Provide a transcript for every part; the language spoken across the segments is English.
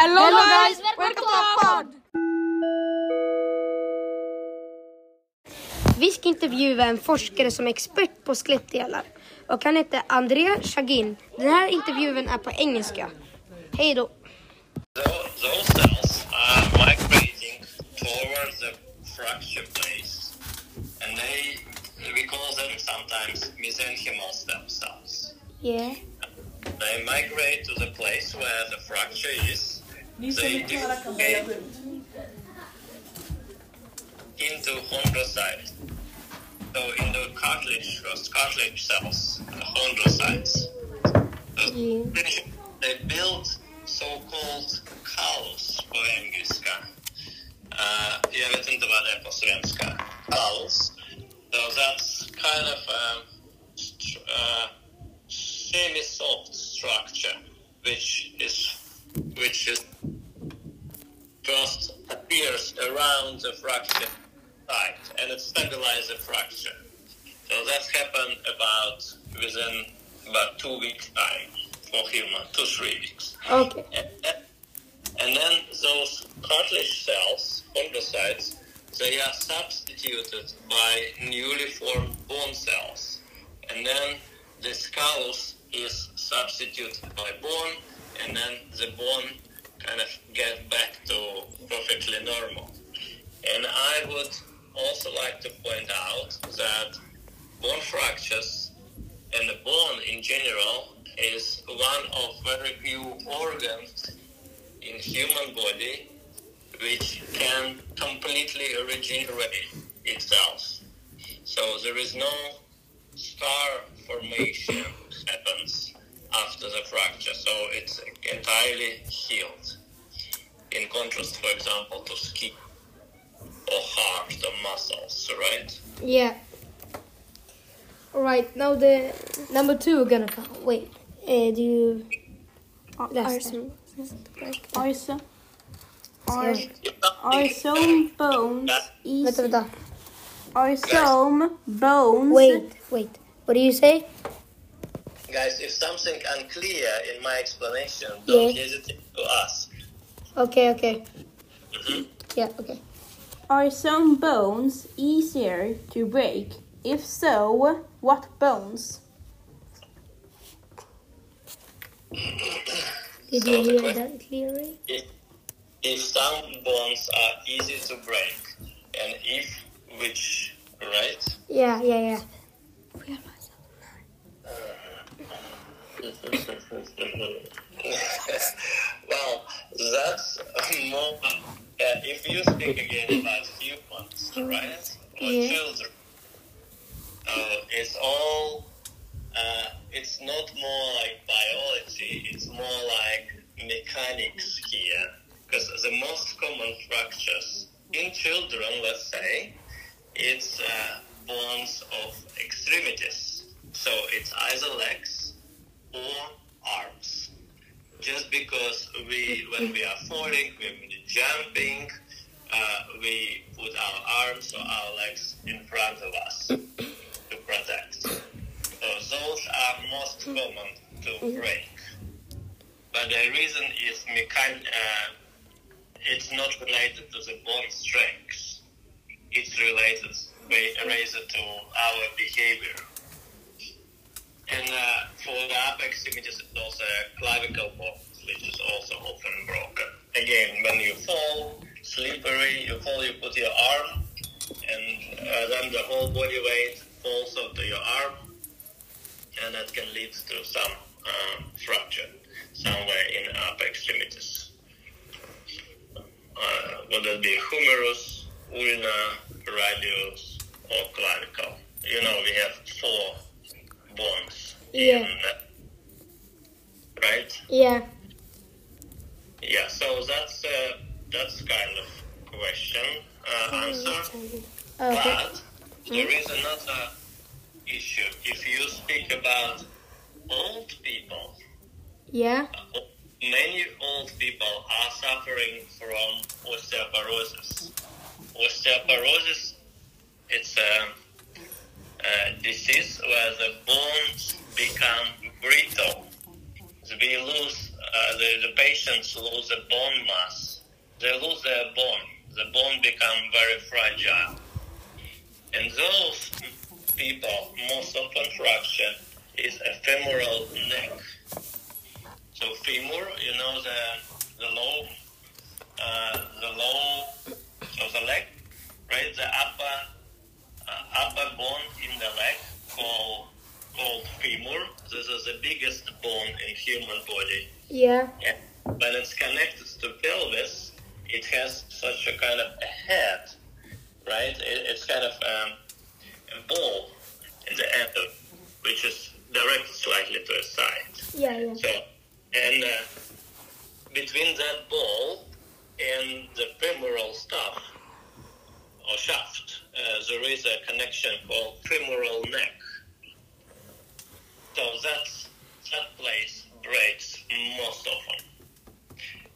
Hello, guys, welcome to our pod! Vi ska intervjua en forskare som är expert på skelettdelar och han heter André Chagin. Den här intervjun är på engelska. Hej då! Tho- Those cells are migrating towards the fracture place, and they we call them sometimes mesenchymal stem cells. Yeah. They migrate to the place where the fracture is. They into chondrocytes. So in the cartilage first, cartilage cells, chondrocytes. So Yeah. they build so-called callus på engelska. Uh, jag vet inte vad det är på svenska. So that's kind of a st- uh, semi-soft structure, which is which is just appears around the fracture site, and it stabilizes the fracture. So that happened about within about two weeks time for human, two three weeks. Okay. And, and then those cartilage cells, chondrocytes, they are substituted by newly formed bone cells. And then the callus is substituted by bone, and then the bone kind of get back to perfectly normal. And I would also like to point out that bone fractures and the bone in general is one of very few organs in human body which can completely regenerate itself. So there is no scar formation happens after the fracture, so it's entirely healed. In contrast, for example, to skin or heart or muscles, right? Yeah. Alright, now the number two we're gonna come. Wait, uh, do you... Läs det. Are so, are, Sorry. are some bones Vänta, easy? vänta. Are some bones Wait, wait. What do you say? Guys, if something unclear in my explanation, don't Yeah. hesitate to ask. Okay, okay. Yeah, okay. Are some bones easier to break? If so, what bones? Did you hear that clearly? If, if some bones are easy to break, and if which, right? Yeah, yeah, yeah. that's more. Uh, if you speak again about humans, right, or Yeah. children, uh, it's all. Uh, it's not more like biology. It's more like mechanics here, because the most common fractures in children, let's say, it's uh, bones of extremities. So it's either legs or arms. Just because we, when we are falling, when we're jumping, uh, we put our arms or our legs in front of us to protect. So those are most common to break. But the reason is mechan- uh, it's not related to the bone strength. It's related, related to our behavior. And uh, for the upper extremities, it's also clavicle bone, which is also often broken. Again, when you fall, slippery, you fall, you put your arm, and uh, then the whole body weight falls onto your arm, and that can lead to some uh, fracture somewhere in upper extremities. Uh, whether it be humerus, ulna, radius, or clavicle. You know, we have four bones. Yeah. In, right? Yeah. Yeah. So that's uh, that's kind of question uh, answer. Okay. But there is another issue. If you speak about old people, Yeah. many old people are suffering from osteoporosis. Osteoporosis it's a, a disease where the bones become brittle. We lose uh, the, the patients lose the bone mass, they lose their bone. The bone become very fragile. And those people, most often fracture is a femoral neck. So femur, you know the the low, uh, the low, so the leg, right? The upper uh, upper bone in the leg called called femur. This is the biggest bone in human body. Yeah. Yeah. When it's connected to pelvis, it has such a kind of a head, right? It, it's kind of um, a ball in the end, of, which is directed slightly to a side. Yeah, yeah. So, and uh, between that ball and the femoral stuff or shaft, uh, there is a connection called femoral neck. So that's that place breaks most often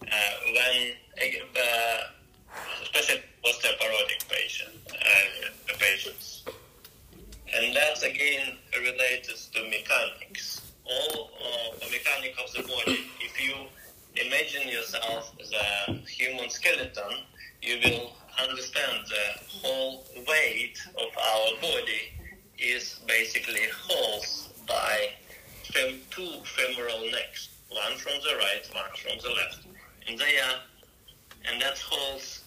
uh, when uh, especially osteoporotic patient uh, patients, and that's again related to mechanics. All uh, the mechanic of the body. If you imagine yourself as a human skeleton, you will understand the whole weight of our body is basically held by fem- two femoral necks, one from the right, one from the left, and they are, and that holds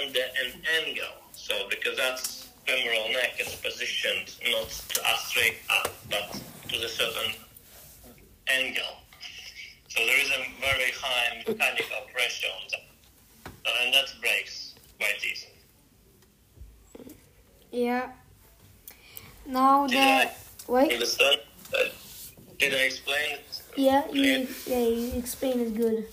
under an angle. So because that's femoral neck is positioned not to a straight up, but to the certain angle. So there is a very high mechanical pressure on that, So, and that breaks quite easily. Yeah. Now Did the I wait. understand? Uh, did I explain it? Yeah, clear? you yeah you explained it good.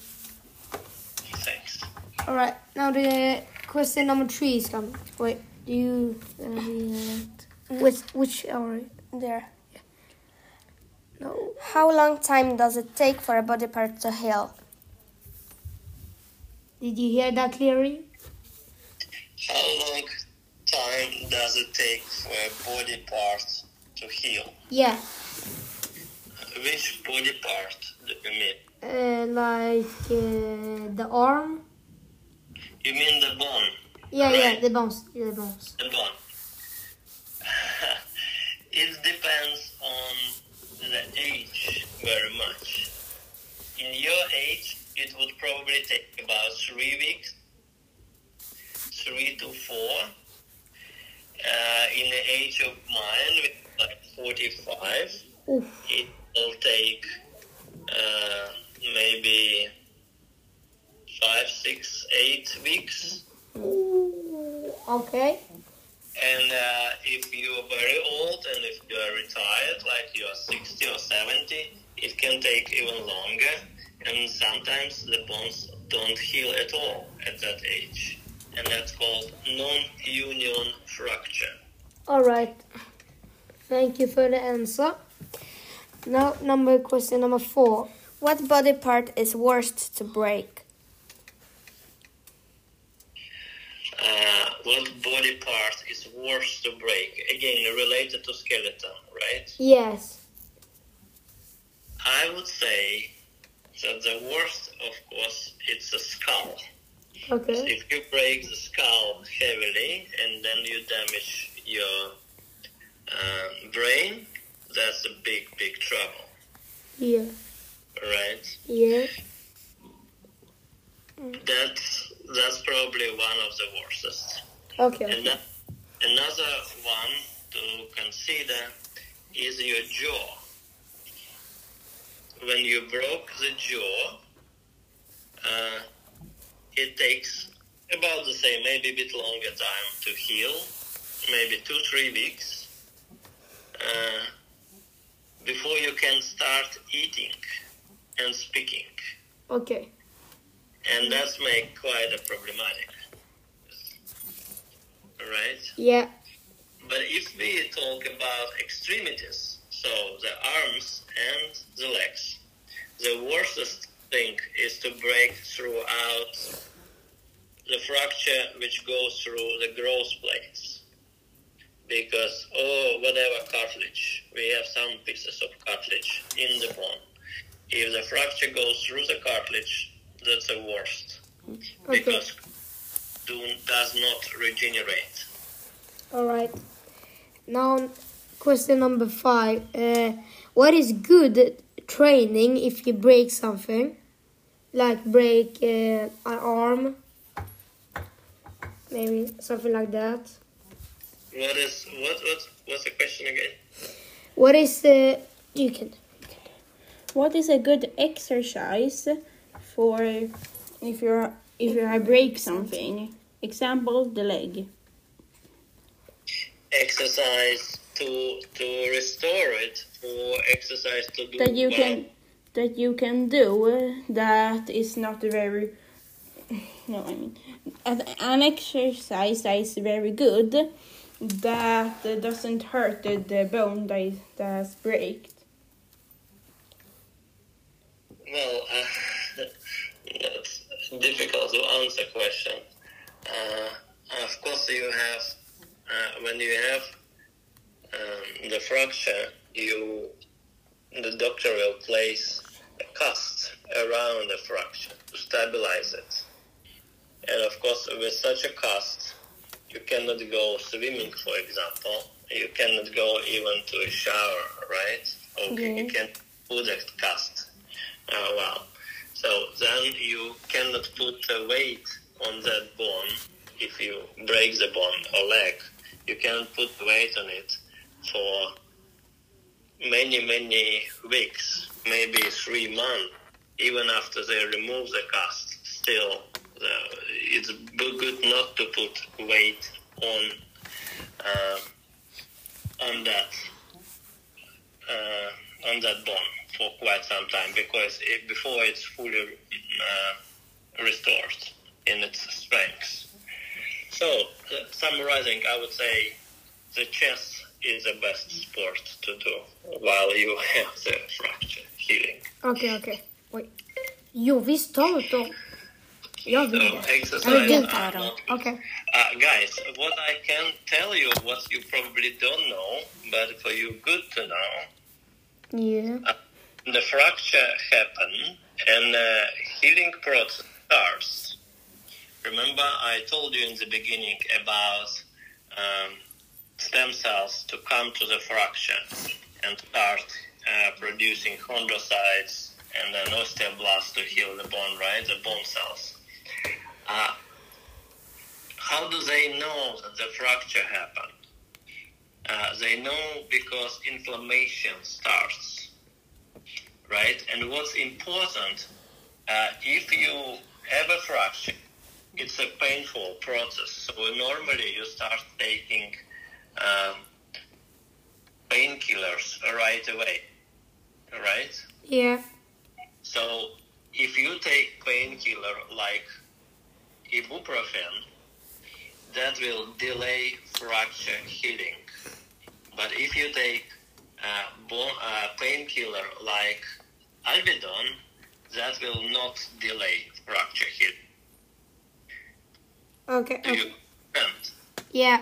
Thanks. All right. Now the question number three is coming. Wait, do you uh, the, which which are There. no? How long time does it take for a body part to heal? Did you hear that clearly? How long time does it take for a body part to heal? Yeah. Which body part do you mean? Uh, like uh, the arm. You mean the bone? Yeah, yeah, the bones. Yeah, the bones. The bone. it depends on the age very much. In your age, it would probably take about three weeks, three to four. Uh, in the age of mine, with like 45, Oof. it will take uh, maybe five, six, eight weeks. Ooh, okay. And uh, if you are very old and if you are retired, like you are 60 or 70, it can take even longer. And sometimes the bones don't heal at all at that age. And that's called non-union fracture. All right. Thank you for the answer. Now, number question number four. What body part is worst to break? Uh, what body part is worse to break? Again, related to skeleton, right? Yes. I would say that the worst, of course, it's the skull. Okay. If you break the skull heavily and then you damage your um, brain, that's a big, big trouble, Yeah. right? Yeah. That's that's probably one of the worstest. Okay. And another one to consider is your jaw. When you broke the jaw, uh, it takes about the same, maybe a bit longer time to heal, maybe two, three weeks, uh, before you can start eating and speaking. Okay. And that's make quite a problematic. Right? Yeah. But if we talk about extremities, so the arms and the legs, the worst thing is to break throughout the fracture which goes through the growth plates. Because, oh, whatever cartilage, we have some pieces of cartilage in the bone. if the fracture goes through the cartilage, that's the worst Okay. because do, does not regenerate. All right. Now, question number five. Uh, what is good training if you break something? Like break uh, an arm? Maybe something like that. What is what what what's the question again? What is the. You can. What is a good exercise for if you're if you break something? Example, the leg. Exercise to to restore it, or exercise to do that you well. can that you can do that is not very no i mean an exercise that is very good that doesn't hurt the, the bone that that's breaked Well, uh, that's difficult to answer question. Uh, of course, you have uh, when you have um, the fracture, you the doctor will place a cast around the fracture to stabilize it. And of course, with such a cast, you cannot go swimming, for example. You cannot go even to a shower, right? Okay, you can put a cast. Uh, well, so then you cannot put a weight on that bone if you break the bone or leg. You can put weight on it for many, many weeks, maybe three months, even after they remove the cast. Still, uh, it's good not to put weight on uh, on that uh, on that bone for quite some time because it, before it's fully uh, restored in its strength. So, uh, summarizing, I would say the chess is the best sport to do while you have the fracture healing. Okej, okej. Oj. Jo, visst tar vi dem. Jag vill So, det. exercise Ja, men du tar dem. Okej. Uh, guys, what I can tell you, what you probably don't know, but for you good to know, Yeah. the fracture happen and uh, healing process starts. Remember, I told you in the beginning about um, stem cells to come to the fracture and start uh, producing chondrocytes and then osteoblasts to heal the bone, right? The bone cells. Uh, how do they know that the fracture happened? Uh, they know because inflammation starts right? And what's important, uh, if you have a fracture, it's a painful process. So normally you start taking um, painkillers right away, right? Yeah. So if you take painkiller like ibuprofen, that will delay fracture healing. But if you take uh, bone, uh, painkiller like Alvedon, that will not delay fracture healing. Okay. Do you understand? Yeah.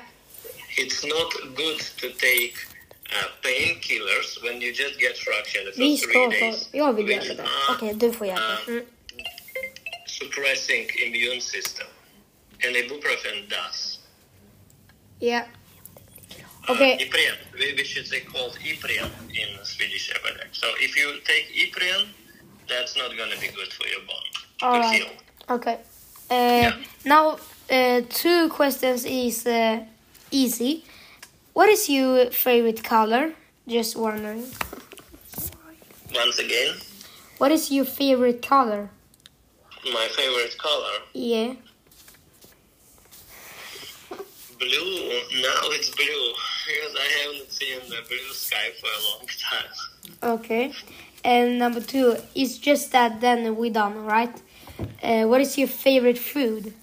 It's not good to take uh, painkillers when you just get fracture in the Vi first three days, Jag vill which göra det. Okej, du får göra det. uh, suppressing immune system. And ibuprofen does. Yeah. Uh, Okay. Ipren. We, we should say called Ipren in Swedish Everdeck. So if you take Ipren, that's not going to be good for your bone All to right. heal. Okay. Uh, Now, uh, two questions is uh, easy. What is your favorite color? Just wondering. Once again, What is your favorite color? my favorite color, Yeah. blue. Now it's blue because I haven't seen the blue sky for a long time. Okay. And number two is just that. Then we done, right? Uh, what is your favorite food?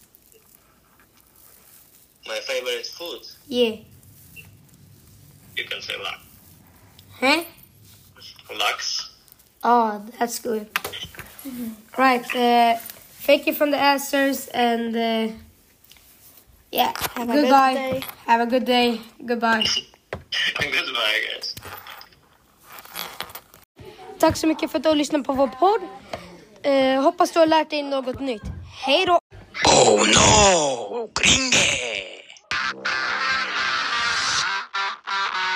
My favorite food, Yeah. you can say lux. Huh? Lux. Oh, that's good. Right. Uh, thank you for the answers and uh, yeah. Have a good Goodbye. day. Have a good day. Goodbye. Goodbye, guys. Tack så mycket för att du har lyssnat på vår podd. Eh, hoppas du har lärt dig något nytt. Hej då! Oh no! Gringe!